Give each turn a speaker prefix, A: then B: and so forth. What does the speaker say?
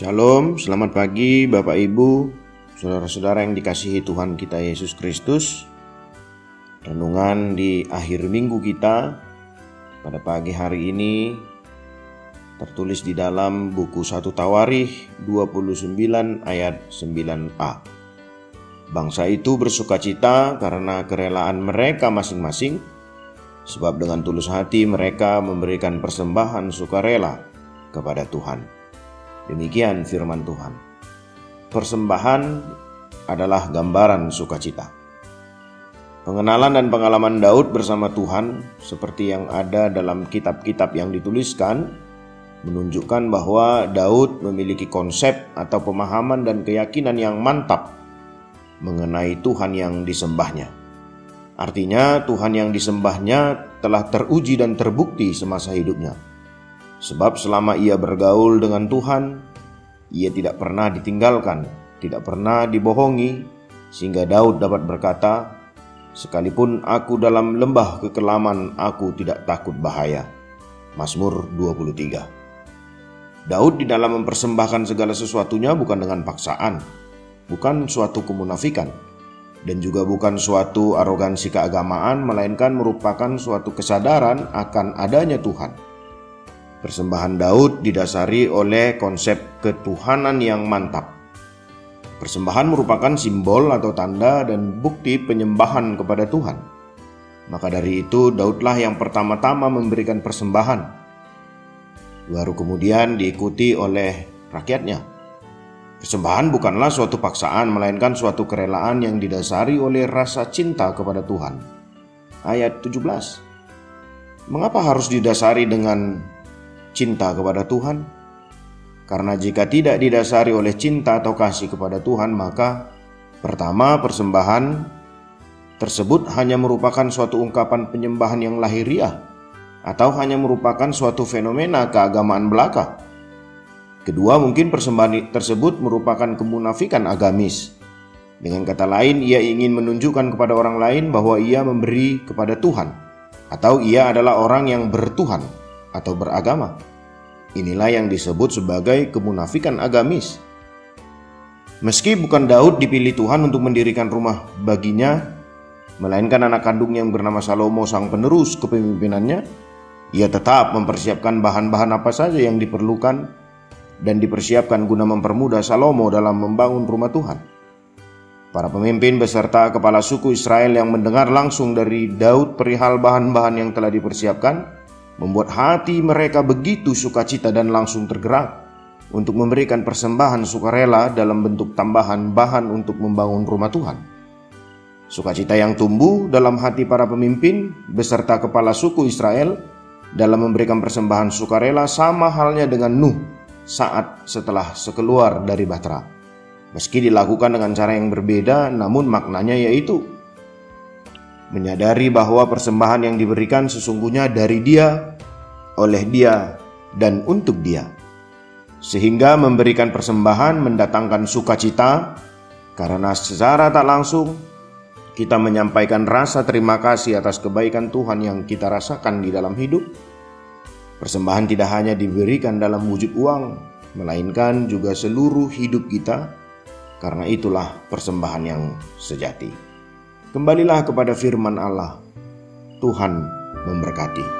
A: Shalom, selamat pagi Bapak Ibu, saudara-saudara yang dikasihi Tuhan kita Yesus Kristus. Renungan di akhir minggu kita pada pagi hari ini tertulis di dalam buku 1 Tawarikh 29 ayat 9a. Bangsa itu bersukacita karena kerelaan mereka masing-masing, sebab dengan tulus hati mereka memberikan persembahan sukarela kepada Tuhan. Demikian firman Tuhan. Persembahan adalah gambaran sukacita. Pengenalan dan pengalaman Daud bersama Tuhan, seperti yang ada dalam kitab-kitab yang dituliskan, menunjukkan bahwa Daud memiliki konsep atau pemahaman dan keyakinan yang mantap mengenai Tuhan yang disembahnya. Artinya, Tuhan yang disembahnya telah teruji dan terbukti semasa hidupnya Sebab selama ia bergaul dengan Tuhan, ia tidak pernah ditinggalkan, tidak pernah dibohongi, sehingga Daud dapat berkata, "Sekalipun aku dalam lembah kekelaman, aku tidak takut bahaya." Mazmur 23. Daud di dalam mempersembahkan segala sesuatunya bukan dengan paksaan, bukan suatu kemunafikan, dan juga bukan suatu arogansi keagamaan, melainkan merupakan suatu kesadaran akan adanya Tuhan Persembahan Daud didasari oleh konsep ketuhanan yang mantap. Persembahan merupakan simbol atau tanda dan bukti penyembahan kepada Tuhan. Maka dari itu Daudlah yang pertama-tama memberikan persembahan. Baru kemudian diikuti oleh rakyatnya. Persembahan bukanlah suatu paksaan melainkan suatu kerelaan yang didasari oleh rasa cinta kepada Tuhan. Ayat 17. Mengapa harus didasari dengan cinta kepada Tuhan? Karena jika tidak didasari oleh cinta atau kasih kepada Tuhan, maka pertama persembahan tersebut hanya merupakan suatu ungkapan penyembahan yang lahiriah atau hanya merupakan suatu fenomena keagamaan belaka. Kedua, mungkin persembahan tersebut merupakan kemunafikan agamis. Dengan kata lain, ia ingin menunjukkan kepada orang lain bahwa ia memberi kepada Tuhan, atau ia adalah orang yang bertuhan atau beragama. Inilah yang disebut sebagai kemunafikan agamis. Meski bukan Daud dipilih Tuhan untuk mendirikan rumah baginya, melainkan anak kandungnya yang bernama Salomo sang penerus kepemimpinannya, ia tetap mempersiapkan bahan-bahan apa saja yang diperlukan dan dipersiapkan guna mempermudah Salomo dalam membangun rumah Tuhan. Para pemimpin beserta kepala suku Israel yang mendengar langsung dari Daud perihal bahan-bahan yang telah dipersiapkan, membuat hati mereka begitu sukacita dan langsung tergerak untuk memberikan persembahan sukarela dalam bentuk tambahan bahan untuk membangun rumah Tuhan. Sukacita yang tumbuh dalam hati para pemimpin beserta kepala suku Israel dalam memberikan persembahan sukarela sama halnya dengan Nuh saat setelah sekeluar dari Batra. Meski dilakukan dengan cara yang berbeda, namun maknanya yaitu menyadari bahwa persembahan yang diberikan sesungguhnya dari Dia, oleh Dia, dan untuk Dia, sehingga memberikan persembahan mendatangkan sukacita karena secara tak langsung kita menyampaikan rasa terima kasih atas kebaikan Tuhan yang kita rasakan di dalam hidup. Persembahan tidak hanya diberikan dalam wujud uang, melainkan juga seluruh hidup kita, karena itulah persembahan yang sejati. Kembalilah kepada firman Allah. Tuhan memberkati.